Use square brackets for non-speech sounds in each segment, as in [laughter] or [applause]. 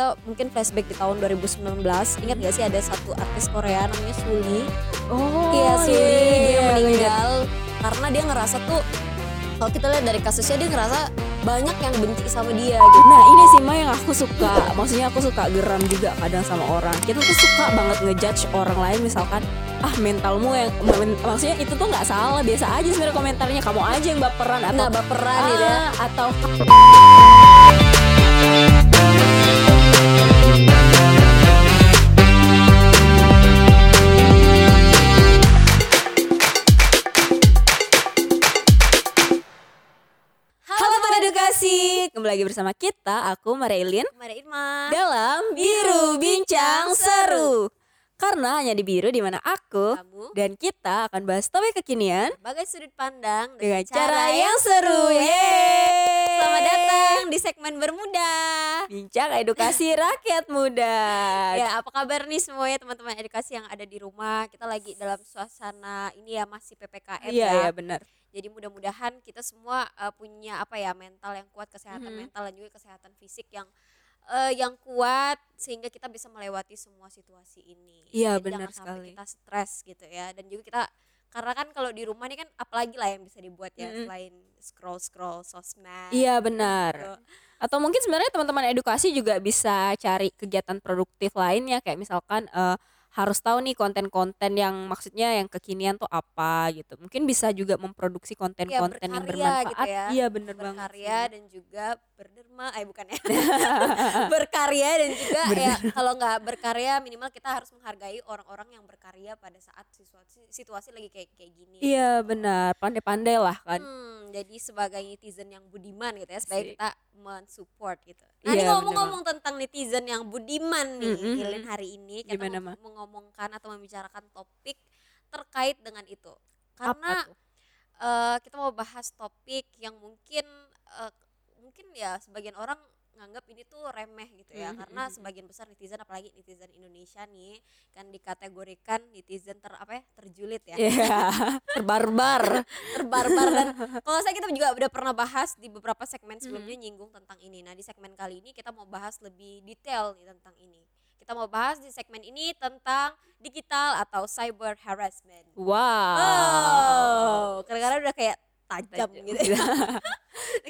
kita mungkin flashback di tahun 2019 ingat gak sih ada satu artis Korea namanya Suli Oh, iya Suli iya, dia iya, meninggal karena dia ngerasa tuh kalau kita lihat dari kasusnya dia ngerasa banyak yang benci sama dia gitu. Nah ini sih Ma yang aku suka. Maksudnya aku suka geram juga kadang sama orang. Kita tuh suka banget ngejudge orang lain misalkan Ah mentalmu yang men- Maksudnya itu tuh nggak salah. Biasa aja sebenarnya komentarnya. Kamu aja yang baperan Atau nah baperan gitu ya. Ah, Atau lagi bersama kita Aku Marilyn. Mari Irma Dalam Biru Bincang Seru Karena hanya di Biru di mana aku kamu dan kita akan bahas topik kekinian sebagai sudut pandang dengan cara yang seru. Yeay! Selamat datang di segmen bermuda. Bincang edukasi [laughs] rakyat muda. Ya, apa kabar nih semua ya teman-teman edukasi yang ada di rumah? Kita lagi dalam suasana ini ya masih PPKM Iya, ya. iya benar. Jadi mudah-mudahan kita semua eh, punya apa ya mental yang kuat, kesehatan Mhm. mental dan juga kesehatan fisik yang eh, yang kuat sehingga kita bisa melewati semua situasi ini. Iya, benar sekali. kita stres gitu ya. Dan juga kita karena kan kalau di rumah ini kan apalagi lah yang bisa dibuat ya Mhm. selain scroll-scroll sosmed. Iya gitu. benar. Atau mungkin sebenarnya teman-teman edukasi juga bisa cari kegiatan produktif lainnya kayak misalkan eh, harus tahu nih konten-konten yang maksudnya yang kekinian tuh apa gitu. Mungkin bisa juga memproduksi konten-konten yang berkarya gitu bermanfaat. ya. Iya bener banget. berkarya dan juga berderma eh bukan ya [laughs] berkarya dan juga ya kalau nggak berkarya minimal kita harus menghargai orang-orang yang berkarya pada saat situasi situasi lagi kayak kayak gini Iya benar, pandai-pandai lah kan. Hmm, jadi sebagai netizen yang budiman gitu ya Asik. kita mensupport gitu. Nah, ini Iya, ngomong-ngomong tentang netizen yang budiman nih, Mm-mm. Ilin hari ini kita Gimana, mau Ma? Mengomongkan atau membicarakan topik terkait dengan itu. Karena eh, kita mau bahas topik yang mungkin eh, mungkin ya sebagian orang nganggap ini tuh remeh gitu ya Mhm, karena mhm. sebagian besar netizen apalagi netizen Indonesia nih kan dikategorikan netizen ter apa ya terjulit ya Iya, [laughs] terbarbar. terbarbar dan kalau saya kita juga udah pernah bahas di beberapa segmen sebelumnya Hmm. nyinggung tentang ini. Nah, di segmen kali ini kita mau bahas lebih detail nih tentang ini. Kita mau bahas di segmen ini tentang digital atau cyber harassment. Wow. Oh, kadang-kadang udah kayak tajam Tajam. gitu. [laughs] ya.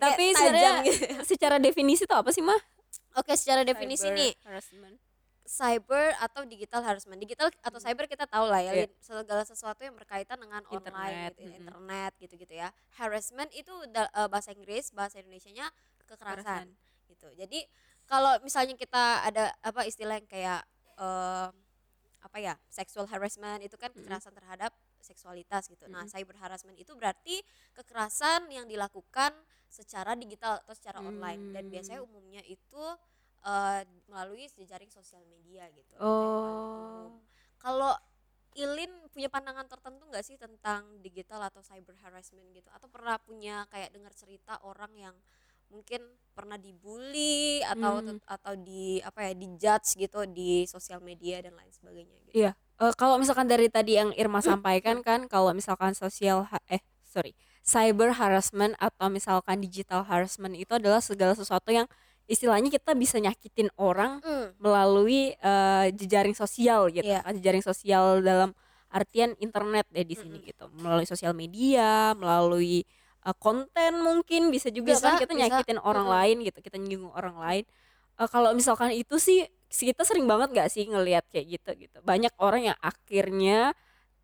Tapi tajam sebenarnya gitu. secara definisi itu apa sih mah? Oke, secara definisi Cyber nih, harassment. cyber atau digital harassment. Digital atau cyber kita tahu lah ya. Lin. segala sesuatu yang berkaitan dengan online Internet, gitu, mm-mm. internet gitu-gitu ya. Harassment itu eh, bahasa Inggris, bahasa Indonesianya kekerasan gitu. Jadi kalau misalnya kita ada apa istilah yang kayak eh, apa ya, sexual harassment itu kan kekerasan terhadap seksualitas gitu. Nah, Mm-mm. cyber harassment itu berarti kekerasan yang dilakukan secara digital atau secara online dan Hmm. biasanya umumnya itu eh, melalui jejaring sosial media gitu. Itu yang paling umum. Oh. Kalau Ilin punya pandangan tertentu nggak sih tentang digital atau cyber harassment gitu? Atau pernah punya kayak dengar cerita orang yang mungkin pernah dibully atau Hmm. atau di apa ya dijudge gitu di sosial media dan lain sebagainya gitu. Iya. Eh, kalau misalkan dari tadi yang Irma sampaikan kan kalau misalkan sosial eh sorry cyber harassment atau misalkan digital harassment itu adalah segala sesuatu yang istilahnya kita bisa nyakitin orang Hmm. melalui eh, jejaring sosial gitu Iya. kan jejaring sosial dalam artian internet deh di sini Mm-mm. gitu melalui sosial media melalui eh, konten mungkin bisa juga Bisa, kan kita bisa. nyakitin orang lain gitu kita nyinggung orang lain Eh, kalau misalkan itu sih kita sering banget gak sih ngelihat kayak gitu gitu banyak orang yang akhirnya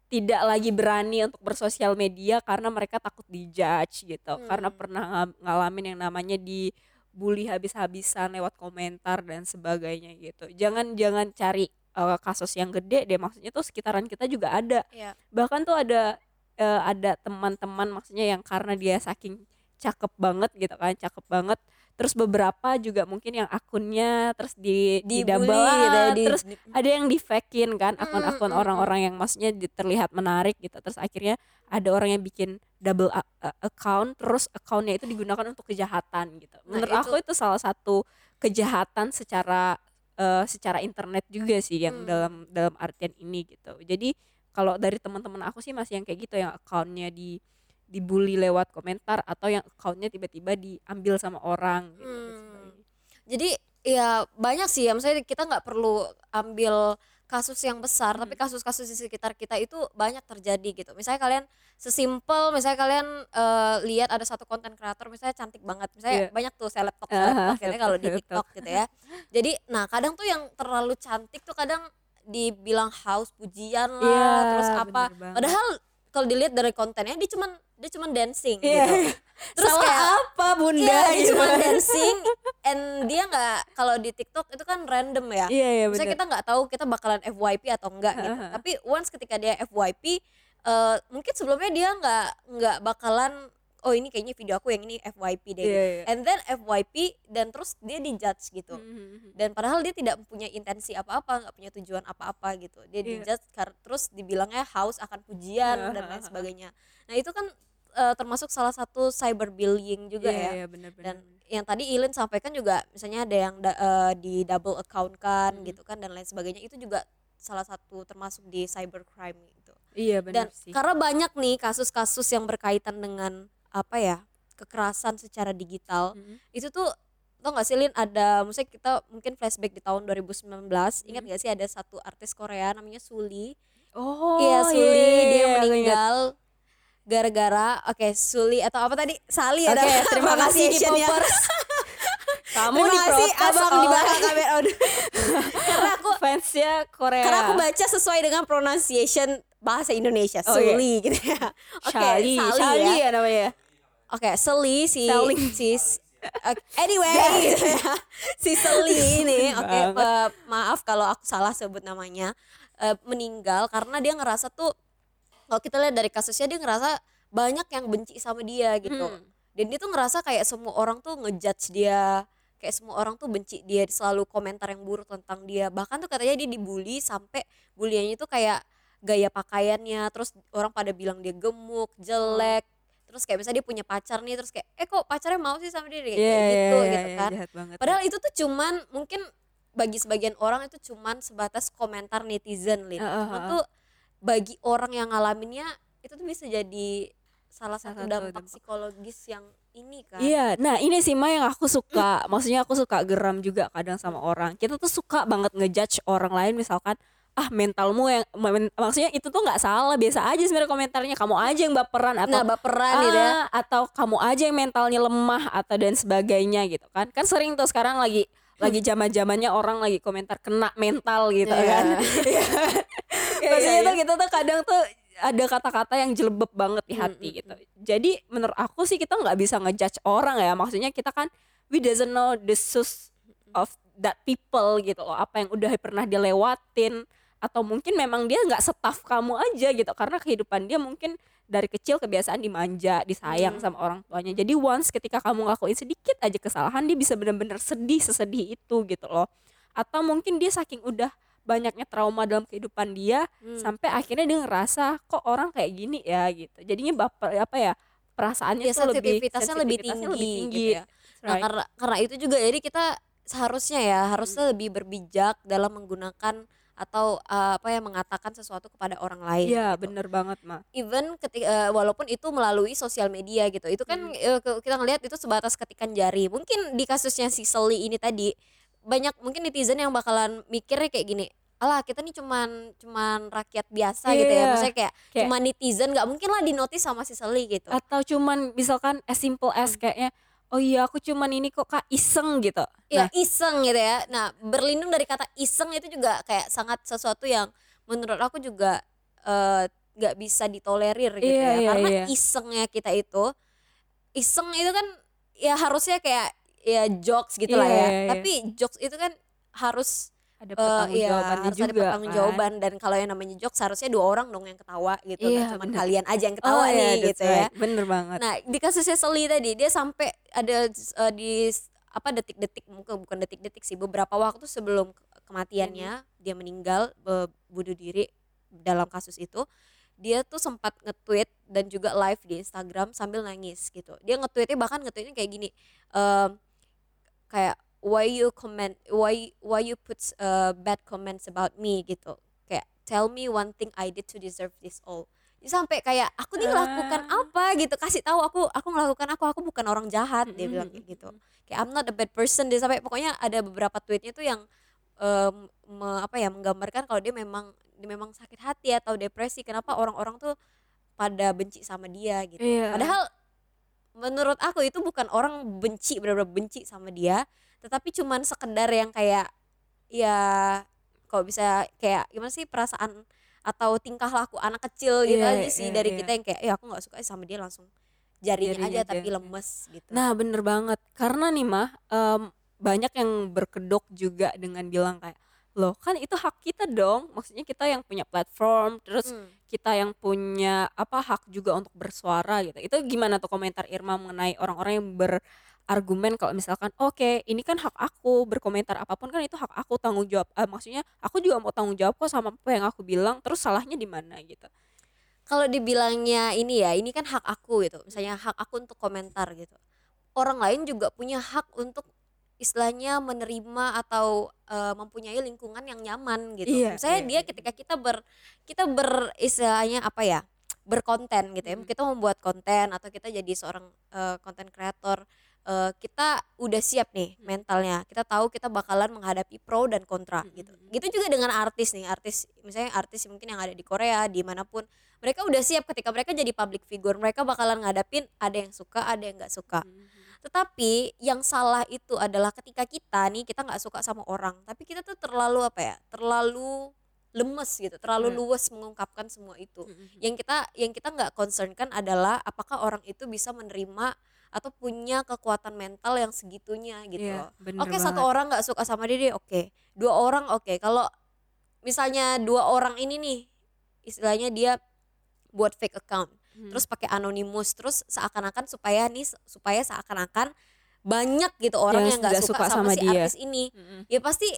tidak lagi berani untuk bersosial media karena mereka takut dijudge gitu karena Hmm. pernah nga- ngalamin yang namanya dibully habis-habisan lewat komentar dan sebagainya gitu jangan jangan cari eh, kasus yang gede deh maksudnya tuh sekitaran kita juga ada Iya. bahkan tuh ada eh, ada teman-teman maksudnya yang karena dia saking cakep banget gitu kan cakep banget. Terus beberapa juga mungkin yang akunnya terus di di double gitu ya, di- terus di- ada yang di fakein kan akun-akun Mm, mm, orang-orang yang maksudnya terlihat menarik gitu. Terus akhirnya ada orang yang bikin double a- a- account terus accountnya itu digunakan untuk kejahatan gitu. Nah, menurut itu- aku itu salah satu kejahatan secara eh, secara internet juga sih yang Hmm. dalam dalam artian ini gitu. Jadi kalau dari teman-teman aku sih masih yang kayak gitu yang accountnya di dibully lewat komentar atau yang accountnya tiba-tiba diambil sama orang gitu Hmm. Jadi ya banyak sih ya maksudnya kita nggak perlu ambil kasus yang besar tapi kasus-kasus di sekitar kita itu banyak terjadi gitu misalnya kalian sesimpel misalnya kalian eh, lihat ada satu konten kreator misalnya cantik banget misalnya Iya. banyak tuh seleb talk Aha, seleb talk gitu ya kalau di TikTok gitu ya jadi nah kadang tuh yang terlalu cantik tuh kadang dibilang haus pujian lah Iya, terus apa padahal kalau dilihat dari kontennya dia cuman dia cuman dancing Iya. gitu [laughs] terus Salah kayak apa bunda Iya, dia gitu. cuma [laughs] dancing and dia nggak kalau di TikTok itu kan random ya. iya iya Misalnya bener kita nggak tahu kita bakalan FYP atau enggak gitu. Heeh. Tapi once ketika dia FYP eh, mungkin sebelumnya dia nggak nggak bakalan oh ini kayaknya video aku yang ini FYP deh. Gitu. iya. And then FYP dan terus dia dijudge gitu. Mhm. Dan padahal dia tidak punya intensi apa-apa, nggak punya tujuan apa-apa gitu. Dia Iya. dijudge kar- terus dibilangnya haus akan pujian dan lain sebagainya. Nah, itu kan eh, termasuk salah satu cyberbullying juga Iya, ya iya, bener-bener. dan yang tadi Ilin sampaikan juga misalnya ada yang da- eh, di double account kan Hmm. gitu kan dan lain sebagainya itu juga salah satu termasuk di cybercrime gitu iya dan bener sih karena banyak nih kasus-kasus yang berkaitan dengan apa ya kekerasan secara digital Mhm. itu tuh tau gak sih Lin ada maksudnya kita mungkin flashback di tahun 2019 ingat Hmm. gak sih ada satu artis Korea namanya Suli oh iya Suli iya, dia iya, ingat. meninggal gara-gara oke Suli atau apa tadi Sali Oke, ada [laughs] terima kasih di. Poppers. [laughs] Kamu Terima kasih diprotes abang di belakang [laughs] kamera. Karena aku fansnya Korea. karena aku baca sesuai dengan pronunciation bahasa Indonesia, Oh, iya. Suli gitu ya. Oke, Shali, Sali Shali ya. ya namanya. Oke, Seli si Selling. si uh, anyway [laughs] [laughs] si Seli ini oke Banget. eh, maaf kalau aku salah sebut namanya eh, meninggal karena dia ngerasa tuh kalau kita lihat dari kasusnya dia ngerasa banyak yang benci sama dia gitu. Hmm. Dan dia tuh ngerasa kayak semua orang tuh ngejudge dia, kayak semua orang tuh benci dia, selalu komentar yang buruk tentang dia. Bahkan tuh katanya dia dibully sampai buliannya itu kayak gaya pakaiannya, terus orang pada bilang dia gemuk, jelek. Terus kayak misalnya dia punya pacar nih, terus kayak eh kok pacarnya mau sih sama dia kayak, iya, gitu iya, gitu iya, kan. banget. Padahal itu tuh cuman mungkin bagi sebagian orang itu cuman sebatas komentar netizen Lin. Heeh, Cuman heeh. tuh bagi orang yang ngalaminnya itu tuh bisa jadi salah satu satu dampak, dampak. psikologis yang ini kan. Iya, nah ini sih Ma yang aku suka. Maksudnya aku suka geram juga kadang sama orang. Kita tuh suka banget ngejudge orang lain misalkan ah mentalmu yang maksudnya itu tuh nggak salah biasa aja sebenarnya komentarnya kamu aja yang baperan atau Nah, baperan gitu ya. ah, atau kamu aja yang mentalnya lemah atau dan sebagainya gitu kan. Kan sering tuh sekarang lagi lagi zaman zamannya orang lagi komentar kena mental gitu Iya. kan. [laughs] Iya, maksudnya iya. tuh kita tuh kadang tuh ada kata-kata yang jelebeb banget di hati Mm, gitu. jadi menurut aku sih kita nggak bisa ngejudge orang ya maksudnya kita kan we doesn't know the source of that people gitu loh. Apa yang udah pernah dia lewatin atau mungkin memang dia nggak setaf kamu aja gitu karena kehidupan dia mungkin dari kecil kebiasaan dimanja disayang Hmm. sama orang tuanya jadi once ketika kamu ngelakuin sedikit aja kesalahan dia bisa benar-benar sedih sesedih itu gitu loh atau mungkin dia saking udah banyaknya trauma dalam kehidupan dia Hmm. sampai akhirnya dia ngerasa kok orang kayak gini ya gitu jadinya baper apa ya perasaannya Ya, tuh lebih sensitivitasnya lebih sensitivitasnya tinggi, gitu ya. Nah, right. karena karena itu juga jadi kita seharusnya ya harusnya lebih berbijak dalam menggunakan atau uh, apa ya mengatakan sesuatu kepada orang lain. Iya gitu. bener banget mah even ketika eh, walaupun itu melalui sosial media gitu itu kan Hmm. ke- kita ngelihat itu sebatas ketikan jari mungkin di kasusnya si Seli ini tadi banyak mungkin netizen yang bakalan mikirnya kayak gini alah kita nih cuman cuman rakyat biasa gitu ya Iya. maksudnya kayak, Kayak- cuman netizen nggak mungkin lah dinotis sama si Seli gitu atau cuman misalkan as simple as kayaknya oh iya aku cuman ini kok kak iseng gitu. Ya nah. iseng gitu ya. Nah berlindung dari kata iseng itu juga kayak sangat sesuatu yang menurut aku juga eh, nggak bisa ditolerir gitu Iya, ya. iya, karena iya. isengnya kita itu iseng itu kan ya harusnya kayak ya jokes gitu lah Iya, ya. iya, iya. tapi jokes itu kan harus ada eh, pertanggung iya, harus juga ada pertanggungjawaban kan. dan kalau yang namanya jokes harusnya dua orang dong yang ketawa gitu Iya, cuma bener. kalian aja yang ketawa Oh, iya, nih that's gitu ya right. bener banget Nah, di kasusnya Seli tadi dia sampai ada eh, di apa detik-detik mungkin bukan detik-detik sih beberapa waktu sebelum ke- kematiannya dia meninggal bunuh diri dalam kasus itu dia tuh sempat nge-tweet dan juga live di Instagram sambil nangis gitu. Dia nge-tweetnya bahkan nge-tweetnya kayak gini. em, kayak why you comment why why you put uh, bad comments about me gitu. Kayak tell me one thing I did to deserve this all. Dia sampai kayak aku nih melakukan Ah. apa gitu kasih tahu aku aku melakukan aku aku bukan orang jahat dia bilang kayak gitu kayak I'm not a bad person dia sampai pokoknya ada beberapa tweetnya tuh yang em, me- apa ya menggambarkan kalau dia memang dia memang sakit hati atau depresi kenapa orang-orang tuh pada benci sama dia gitu Iya. padahal menurut aku itu bukan orang benci benar-benar benci sama dia tetapi cuman sekedar yang kayak ya kalau bisa kayak gimana sih perasaan atau tingkah laku anak kecil gitu Iya, aja sih iya, dari iya. kita yang kayak ya aku nggak suka sama dia langsung jarinya Jarinya aja aja, tapi iya. lemes gitu Nah bener banget karena nih mah em, banyak yang berkedok juga dengan bilang kayak loh kan itu hak kita dong. Maksudnya kita yang punya platform terus Hmm. kita yang punya apa hak juga untuk bersuara gitu. Itu gimana tuh komentar Irma mengenai orang-orang yang berargumen kalau misalkan oke ini kan hak aku berkomentar apa pun kan itu hak aku tanggung jawab. Eh, maksudnya aku juga mau tanggung jawab kok sama apa yang aku bilang terus salahnya di mana gitu. Kalau dibilangnya ini ya ini kan hak aku gitu. Misalnya hak aku untuk komentar gitu. Orang lain juga punya hak untuk istilahnya menerima atau eh, mempunyai lingkungan yang nyaman gitu. Iya, misalnya iya, dia iya. ketika kita ber kita ber istilahnya apa ya berkonten gitu ya. Mm. kita membuat konten atau kita jadi seorang konten kreator eh, kita udah siap nih mentalnya. Kita tahu kita bakalan menghadapi pro dan kontra Mm, gitu. mm, mm. gitu juga dengan artis nih. Artis misalnya artis mungkin yang ada di Korea di mana pun mereka udah siap ketika mereka jadi public figure mereka bakalan ngadapin ada yang suka ada yang nggak suka tetapi yang salah itu adalah ketika kita nih kita nggak suka sama orang tapi kita tuh terlalu apa ya terlalu lemes gitu terlalu Hmm. luas mengungkapkan semua itu Mm-mm. yang kita yang kita nggak concern kan adalah apakah orang itu bisa menerima atau punya kekuatan mental yang segitunya gitu bener oke satu banget. orang nggak suka sama dia oke dua orang oke kalau misalnya dua orang ini nih istilahnya dia buat fake account Hmm. terus pakai anonimus terus seakan-akan supaya nih supaya seakan-akan banyak gitu orang Yang yang nggak nggak suka, suka sama, sama si dia. artis ini Mm-mm. ya pasti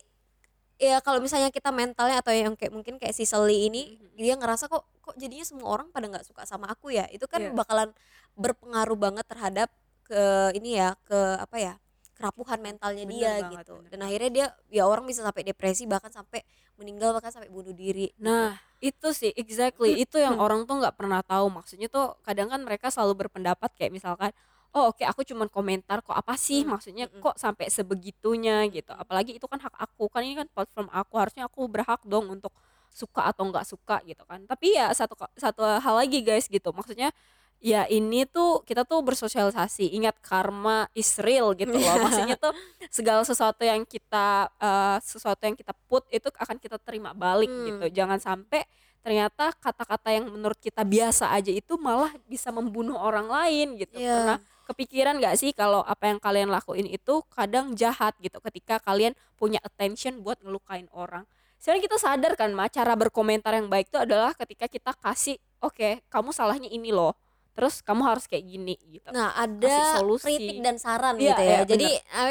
ya kalau misalnya kita mentalnya atau yang kayak mungkin kayak si Sally ini Mhm. dia ngerasa kok kok jadinya semua orang pada nggak suka sama aku ya itu kan Iya. bakalan berpengaruh banget terhadap ke ini ya ke apa ya kerapuhan mentalnya Bener dia banget, gitu bener dan akhirnya dia ya orang bisa sampai depresi bahkan sampai meninggal bahkan sampai bunuh diri gitu. Nah, itu sih exactly itu yang orang tuh nggak pernah tahu. Maksudnya tuh kadang kan mereka selalu berpendapat kayak misalkan, oh oke aku cuman komentar kok apa sih? Hmm, Maksudnya mm-mm. kok sampai sebegitunya gitu. Apalagi itu kan hak aku. Kan ini kan platform aku, harusnya aku berhak dong untuk suka atau nggak suka gitu kan. Tapi ya satu satu hal lagi guys gitu. Maksudnya ya ini tuh kita tuh bersosialisasi. Ingat karma is real gitu loh. Maksudnya tuh segala sesuatu yang kita eh, sesuatu yang kita put itu akan kita terima balik Hmm. gitu jangan sampai ternyata kata-kata yang menurut kita biasa aja itu malah bisa membunuh orang lain gitu Iya. karena kepikiran nggak sih kalau apa yang kalian lakuin itu kadang jahat gitu ketika kalian punya attention buat ngelukain orang sebenarnya kita sadar kan Ma, cara berkomentar yang baik itu adalah ketika kita kasih oke kamu salahnya ini loh terus kamu harus kayak gini gitu. Nah ada solusi. kritik dan saran Iya, gitu ya. iya, jadi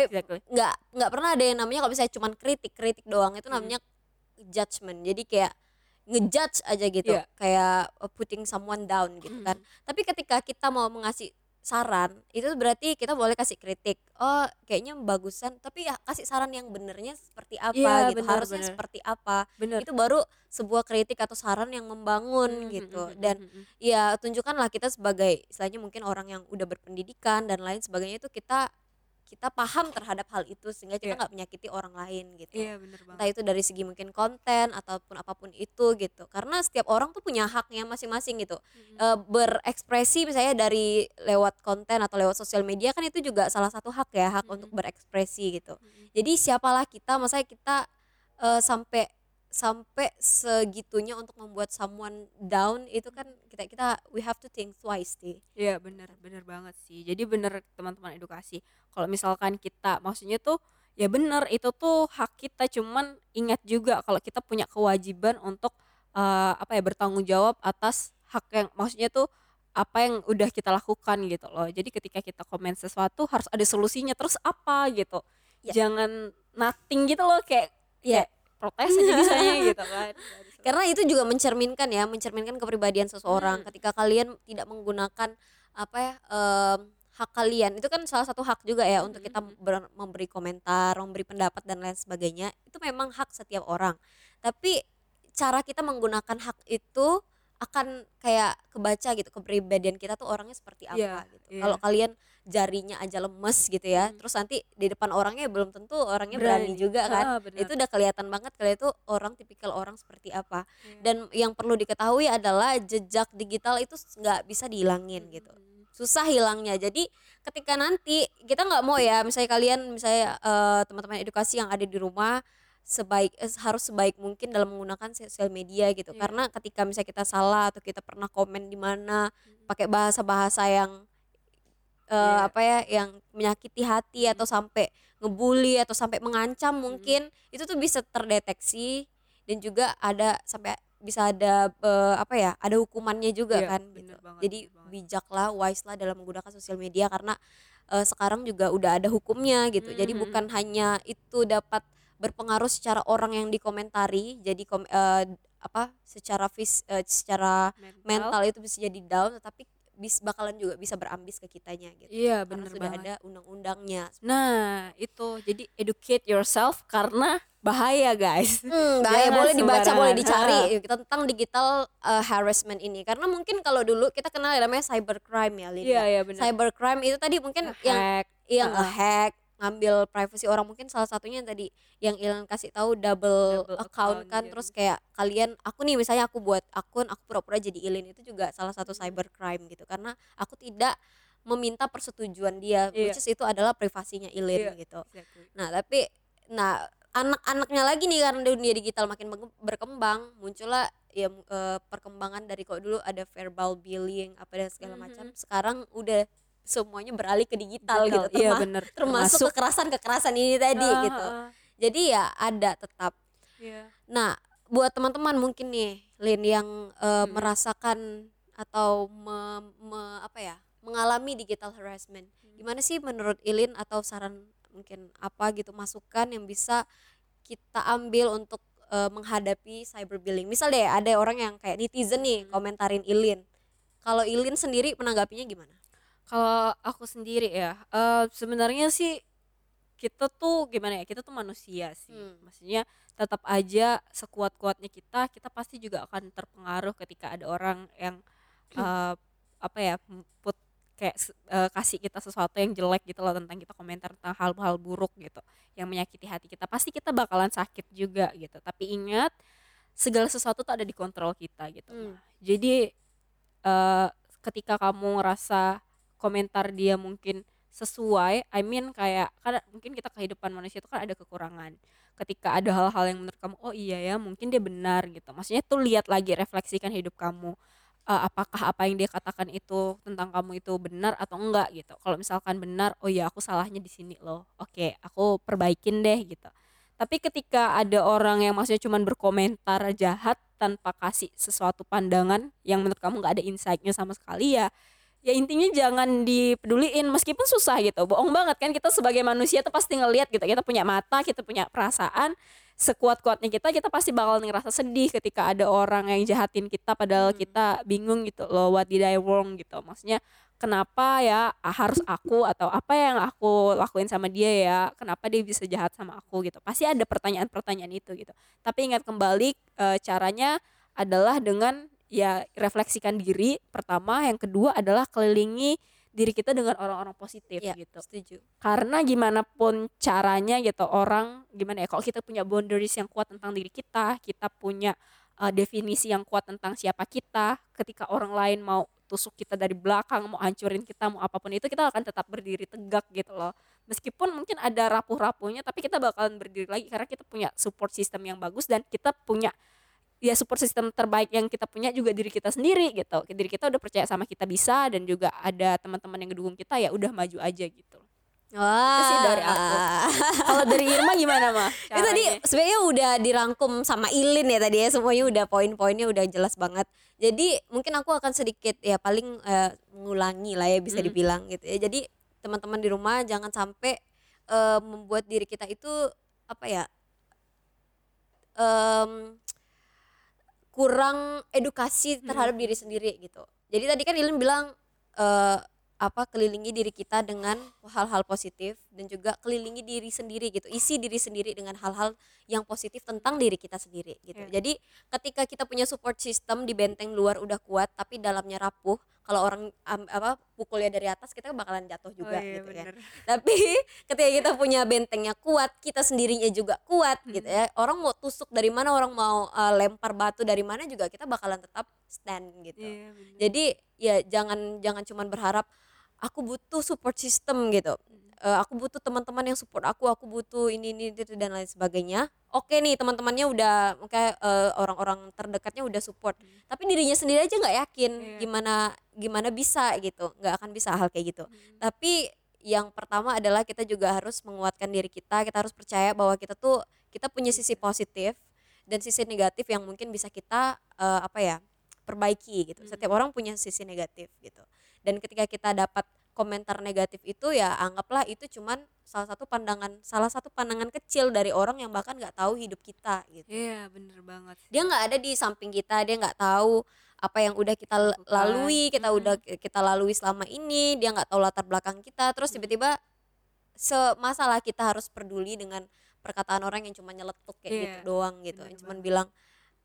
exactly. nggak nggak pernah ada yang namanya kalau misalnya cuman kritik kritik doang itu Mm. namanya judgment jadi kayak ngejudge aja gitu. Iya. kayak uh, putting someone down gitu kan. Tapi ketika kita mau mengasih saran itu berarti kita boleh kasih kritik oh kayaknya bagusan tapi ya kasih saran yang benernya seperti apa Iya, gitu bener, harusnya bener. seperti apa bener itu baru sebuah kritik atau saran yang membangun Hmm, gitu hmm, hmm, dan hmm, hmm. ya tunjukkanlah kita sebagai istilahnya mungkin orang yang udah berpendidikan dan lain sebagainya itu kita kita paham terhadap hal itu sehingga kita Iya. nggak menyakiti orang lain gitu iya bener banget entah itu dari segi mungkin konten ataupun apa pun itu gitu karena setiap orang tuh punya haknya masing-masing gitu Hmm. Eh, berekspresi misalnya dari lewat konten atau lewat sosial media kan itu juga salah satu hak ya hak Mm-mm. untuk berekspresi gitu Hmm. jadi siapalah kita masa kita eh, sampai sampai segitunya untuk membuat someone down itu kan kita kita we have to think twice sih Iya bener bener banget sih. Jadi bener teman-teman edukasi. Kalau misalkan kita maksudnya tuh ya bener itu tuh hak kita cuman ingat juga kalau kita punya kewajiban untuk eh, apa ya bertanggung jawab atas hak yang maksudnya tuh apa yang udah kita lakukan gitu loh. Jadi ketika kita komen sesuatu harus ada solusinya terus apa gitu. Ya. Jangan nothing gitu loh kayak Ya. kayak protes aja bisanya [laughs] gitu kan. karena itu juga mencerminkan ya mencerminkan kepribadian seseorang Hmm. ketika kalian tidak menggunakan apa ya em, hak kalian itu kan salah satu hak juga ya untuk kita ber- memberi komentar memberi pendapat dan lain sebagainya itu memang hak setiap orang tapi cara kita menggunakan hak itu akan kayak kebaca gitu kepribadian kita tuh orangnya seperti apa Iya, gitu. iya. Kalau kalian jarinya aja lemes gitu ya, Hmm. terus nanti di depan orangnya belum tentu orangnya berani, Berani. juga kan. Ah. Itu udah kelihatan banget kalian itu orang tipikal orang seperti apa. Iya. Dan yang perlu diketahui adalah jejak digital itu nggak bisa dihilangin gitu Hmm. susah hilangnya jadi ketika nanti kita nggak mau ya misalnya kalian misalnya eh, teman-teman edukasi yang ada di rumah sebaik eh, harus sebaik mungkin dalam menggunakan sosial media gitu Iya. karena ketika misalnya kita salah atau kita pernah komen di mana pakai bahasa-bahasa yang eh, Iya. apa ya yang menyakiti hati atau sampai ngebully atau sampai mengancam mungkin itu tuh bisa terdeteksi dan juga ada sampai bisa ada eh, apa ya ada hukumannya juga Iya, kan gitu. banget, jadi banget. bijaklah wise lah dalam menggunakan sosial media karena eh, sekarang juga udah ada hukumnya gitu jadi Mhm. bukan hanya itu dapat berpengaruh secara orang yang dikomentari jadi kom, eh, apa secara fis eh, secara mental itu bisa jadi down tetapi bis bakalan juga bisa berambis ke kitanya gitu Iya, karena bener sudah banget. ada undang-undangnya Nah, itu jadi educate yourself karena bahaya, guys. Hmm, bahaya Jangan boleh dibaca sembarangan. boleh dicari Ah. tentang digital uh, harassment ini karena mungkin kalau dulu kita kenal yang namanya cybercrime ya Lin Iya, ya. iya benar. cybercrime itu tadi mungkin yang Hack. yang Ah. Ngambil privasi orang mungkin salah satunya yang tadi yang Ilan kasih tahu double, Double account, account, kan iya. terus kayak kalian aku nih misalnya aku buat akun aku pura-pura jadi Ilin itu juga salah satu Hmm. cybercrime gitu karena aku tidak meminta persetujuan dia Iya. which is itu adalah privasinya Ilin Iya. gitu Exactly. Nah, tapi nah anak-anaknya lagi nih karena dunia digital makin berkembang, muncullah ya eh, perkembangan dari kok dulu ada verbal bullying apa dan segala Mhm. macam. Sekarang udah semuanya beralih ke digital, Digital, gitu. Iya, benar. termasuk kekerasan-kekerasan ini tadi Ah, gitu. Jadi ya ada tetap. Iya. Nah, buat teman-teman mungkin nih Lin yang eh, Hmm. merasakan atau me- me- apa ya mengalami digital harassment. Hmm. Gimana sih menurut Ilin atau saran mungkin apa gitu masukan yang bisa kita ambil untuk eh, menghadapi cyberbullying? Misal deh ada orang yang kayak netizen nih komentarin Ilin. Kalau Ilin sendiri menanggapinya gimana? Kalau aku sendiri ya, eh, sebenarnya sih kita tuh gimana ya? Kita tuh manusia sih. Hmm. Maksudnya tetap aja sekuat-kuatnya kita, kita pasti juga akan terpengaruh ketika ada orang yang eh, apa ya, put kayak eh, kasih kita sesuatu yang jelek gitu loh tentang kita komentar tentang hal-hal buruk gitu yang menyakiti hati kita pasti kita bakalan sakit juga gitu tapi ingat segala sesuatu tuh ada di kontrol kita gitu Hmm. Mah. jadi eh, ketika kamu ngerasa komentar dia mungkin sesuai I mean kayak kan mungkin kita kehidupan manusia itu kan ada kekurangan. Ketika ada hal-hal yang menurut kamu oh iya ya mungkin dia benar gitu. Maksudnya tuh lihat lagi refleksikan hidup kamu. Eh, apakah apa yang dia katakan itu tentang kamu itu benar atau enggak gitu. Kalau misalkan benar oh iya aku salahnya di sini loh. Oke aku perbaikin deh gitu. Tapi ketika ada orang yang maksudnya cuman berkomentar jahat tanpa kasih sesuatu pandangan yang menurut kamu nggak ada insight-nya sama sekali ya ya intinya jangan dipeduliin meskipun susah gitu. Bohong banget kan kita sebagai manusia tuh pasti ngelihat gitu. Kita punya mata kita punya perasaan. Sekuat-kuatnya kita kita pasti bakal ngerasa sedih ketika ada orang yang jahatin kita padahal Hmm. kita bingung gitu loh what did I wrong gitu. Maksudnya kenapa ya ah, harus aku atau apa yang aku lakuin sama dia ya? Kenapa dia bisa jahat sama aku gitu? Pasti ada pertanyaan-pertanyaan itu gitu. Tapi ingat kembali eh, caranya adalah dengan ya refleksikan diri pertama yang kedua adalah kelilingi diri kita dengan orang-orang positif Iya, gitu setuju. karena gimana pun caranya gitu orang gimana ya kalau kita punya boundaries yang kuat tentang diri kita kita punya uh, definisi yang kuat tentang siapa kita ketika orang lain mau tusuk kita dari belakang mau hancurin kita mau apa pun itu kita akan tetap berdiri tegak gitu loh meskipun mungkin ada rapuh-rapuhnya tapi kita bakalan berdiri lagi karena kita punya support system yang bagus dan kita punya ya support system terbaik yang kita punya juga diri kita sendiri gitu. Diri kita udah percaya sama kita bisa dan juga ada teman-teman yang ngedukung kita ya udah maju aja gitu. Wah. sih dari aku. kalau dari Irma gimana mah [laughs] itu tadi sebenarnya udah dirangkum sama Ilin ya tadi ya semuanya udah poin-poinnya udah jelas banget. Jadi mungkin aku akan sedikit ya paling eh, mengulangi lah ya bisa dibilang gitu ya. Jadi teman-teman di rumah jangan sampai eh, membuat diri kita itu apa ya kurang edukasi terhadap diri sendiri gitu. Jadi tadi kan Ilin bilang eh, apa kelilingi diri kita dengan hal-hal positif dan juga kelilingi diri sendiri gitu isi diri sendiri dengan hal-hal yang positif tentang diri kita sendiri gitu Iya. jadi ketika kita punya support system di benteng luar udah kuat tapi dalamnya rapuh kalau orang am- apa pukulnya dari atas kita bakalan jatuh juga Oh iya, gitu ya bener. [laughs] tapi ketika kita punya bentengnya kuat kita sendirinya juga kuat Hmm. gitu ya orang mau tusuk dari mana orang mau uh, lempar batu dari mana juga kita bakalan tetap stand gitu Iya, bener. jadi ya jangan jangan cuman berharap aku butuh support system gitu. Eh, aku butuh teman-teman yang support aku aku butuh ini ini itu dan lain sebagainya. Oke nih teman-temannya udah kayak eh, orang-orang terdekatnya udah support. Tapi dirinya sendiri aja nggak yakin Iya. gimana gimana bisa gitu. Nggak akan bisa hal kayak gitu. Hmm. tapi yang pertama adalah kita juga harus menguatkan diri kita. Kita harus percaya bahwa kita tuh kita punya sisi positif dan sisi negatif yang mungkin bisa kita eh, apa ya perbaiki gitu. Setiap orang punya sisi negatif gitu dan ketika kita dapat komentar negatif itu ya anggaplah itu cuman salah satu pandangan salah satu pandangan kecil dari orang yang bahkan nggak tahu hidup kita gitu. Iya, bener banget. dia nggak ada di samping kita dia nggak tahu apa yang udah kita lalui kita udah kita lalui selama ini dia nggak tahu latar belakang kita. Terus tiba-tiba semasalah kita harus peduli dengan perkataan orang yang cuma nyeletuk kayak Iya, gitu doang gitu. yang cuman banget. bilang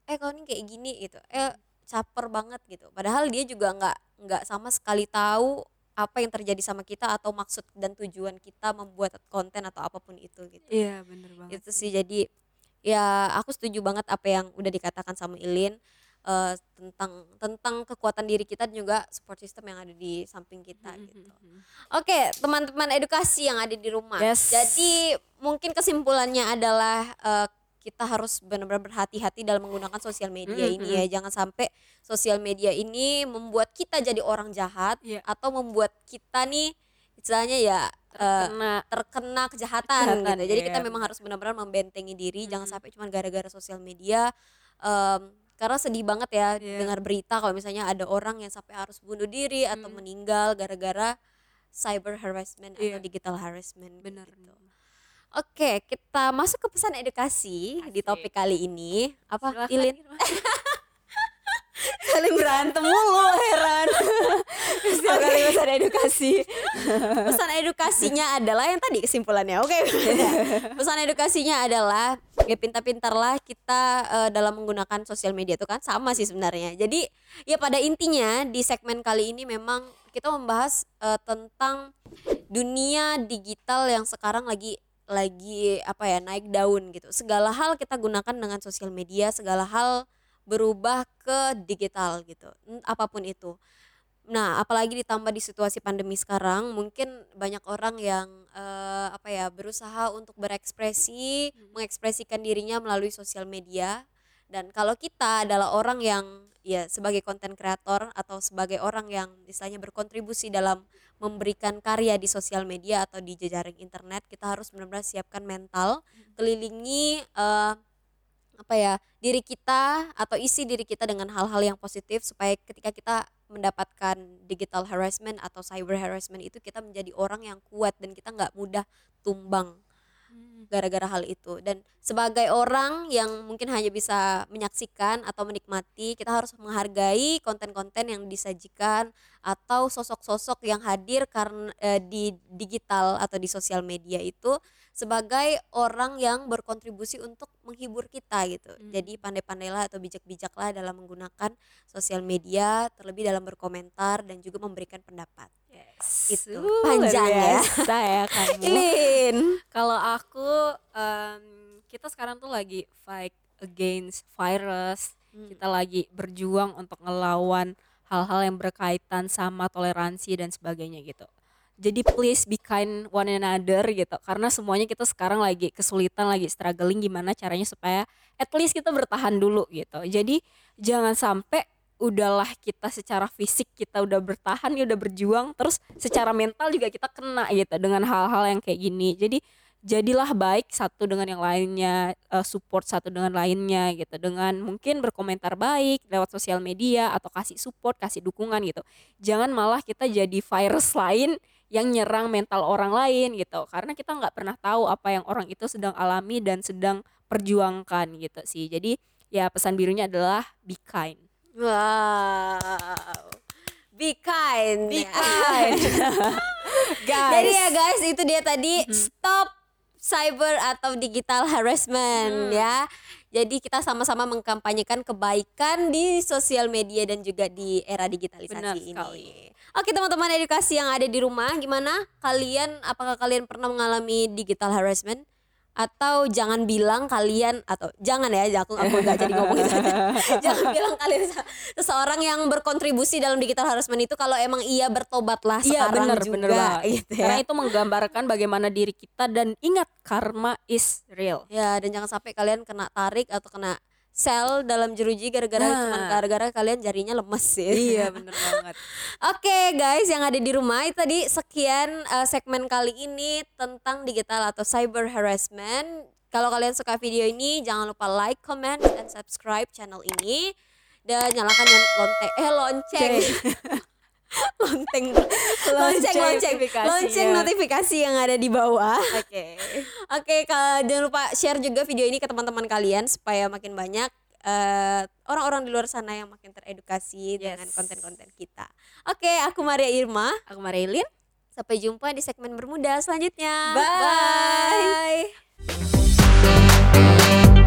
eh kau ini kayak gini gitu. Eh caper banget gitu padahal dia juga nggak nggak sama sekali tahu apa yang terjadi sama kita atau maksud dan tujuan kita membuat konten atau apa pun itu gitu Iya, bener banget. itu sih jadi ya aku setuju banget apa yang udah dikatakan sama Ilin eh, tentang tentang kekuatan diri kita dan juga support system yang ada di samping kita Mhm, gitu. mhm. Oke, teman-teman edukasi yang ada di rumah. Yes. Jadi mungkin kesimpulannya adalah eh, kita harus benar-benar berhati-hati dalam menggunakan sosial media Mhm, ini ya. Jangan sampai sosial media ini membuat kita jadi orang jahat Iya. atau membuat kita nih istilahnya ya Terkena terkena kejahatan, Kejahatan, gitu. Jadi iya, kita memang benar. harus benar-benar membentengi diri, jangan Mm. sampai cuma gara-gara sosial media. em, karena sedih banget ya Iya. dengar berita kalau misalnya ada orang yang sampai harus bunuh diri atau Mm. meninggal gara-gara cyber harassment Iya. atau digital harassment. bener. gitu. Oke, kita masuk ke pesan edukasi di Asik. topik kali ini. Apa, Silakan, Ilin? [laughs] Saling berantem mulu, heran. [laughs] Setiap kali pesan edukasi. pesan edukasinya adalah yang tadi kesimpulannya oke [laughs] pesan edukasinya adalah ya pintar-pintarlah kita eh, dalam menggunakan sosial media itu kan sama sih sebenarnya jadi ya pada intinya di segmen kali ini memang kita membahas eh, tentang dunia digital yang sekarang lagi lagi apa ya naik daun gitu. Segala hal kita gunakan dengan sosial media segala hal berubah ke digital gitu apa pun itu. Nah, apalagi ditambah di situasi pandemi sekarang, mungkin banyak orang yang eh, apa ya berusaha untuk berekspresi, mengekspresikan dirinya melalui sosial media. Dan kalau kita adalah orang yang ya sebagai konten kreator atau sebagai orang yang misalnya berkontribusi dalam memberikan karya di sosial media atau di jejaring internet, kita harus benar-benar siapkan mental, kelilingi eh, apa ya diri kita atau isi diri kita dengan hal-hal yang positif supaya ketika kita mendapatkan digital harassment atau cyber harassment itu kita menjadi orang yang kuat dan kita nggak mudah tumbang gara-gara hal itu. Dan sebagai orang yang mungkin hanya bisa menyaksikan atau menikmati kita harus menghargai konten-konten yang disajikan atau sosok-sosok yang hadir karena eh, di digital atau di sosial media itu sebagai orang yang berkontribusi untuk menghibur kita gitu Hmm. jadi pandai-pandailah atau bijak-bijaklah dalam menggunakan sosial media terlebih dalam berkomentar dan juga memberikan pendapat Yes. Itu, Uh, panjang ya. biasa ya kamu. Ilin Kalau aku em, kita sekarang tuh lagi fight against virus. Hmm. Kita lagi berjuang untuk ngelawan hal-hal yang berkaitan sama toleransi dan sebagainya gitu. Jadi please be kind one another gitu. Karena semuanya kita sekarang lagi kesulitan, lagi struggling gimana caranya supaya at least kita bertahan dulu gitu. Jadi jangan sampai udahlah kita secara fisik kita udah bertahan ya udah berjuang terus secara mental juga kita kena gitu dengan hal-hal yang kayak gini jadi jadilah baik satu dengan yang lainnya eh, support satu dengan lainnya gitu dengan mungkin berkomentar baik lewat sosial media atau kasih support kasih dukungan gitu jangan malah kita jadi virus lain yang nyerang mental orang lain gitu karena kita nggak pernah tahu apa yang orang itu sedang alami dan sedang perjuangkan gitu sih jadi ya pesan birunya adalah be kind Wow. be kind. Be kind. [laughs] Guys. Jadi ya guys, itu dia tadi stop cyber atau digital harassment ya. Jadi kita sama-sama mengkampanyekan kebaikan di sosial media dan juga di era digitalisasi Benar ini. Oke teman-teman edukasi yang ada di rumah, gimana kalian? Apakah kalian pernah mengalami digital harassment? Atau jangan bilang kalian atau jangan ya, aku aku nggak jadi ngomong itu. [laughs] jangan bilang kalian se- seseorang yang berkontribusi dalam digital harassment itu kalau emang iya bertobatlah Iya sekarang benar juga benar banget. gitu ya. Karena itu menggambarkan bagaimana diri kita dan ingat karma is real. Ya, dan jangan sampai kalian kena tarik atau kena sel dalam jeruji gara-gara Nah. cuman gara-gara kalian jarinya lemes ya. [laughs] benar banget. Oke guys yang ada di rumah itu tadi sekian uh, segmen kali ini tentang digital atau cyber harassment. Kalau kalian suka video ini jangan lupa like, comment, dan subscribe channel ini dan nyalakan lonceng eh lonceng [laughs] lonceng lonceng lonceng notifikasinya. lonceng notifikasi yang ada di bawah. Oke. Oke, ka- jangan lupa share juga video ini ke teman-teman kalian supaya makin banyak eh, orang-orang di luar sana yang makin teredukasi dengan Yes. konten-konten kita. Oke, aku Maria Irma. Aku Marilyn. Sampai jumpa di segmen bermuda selanjutnya. Bye. Bye.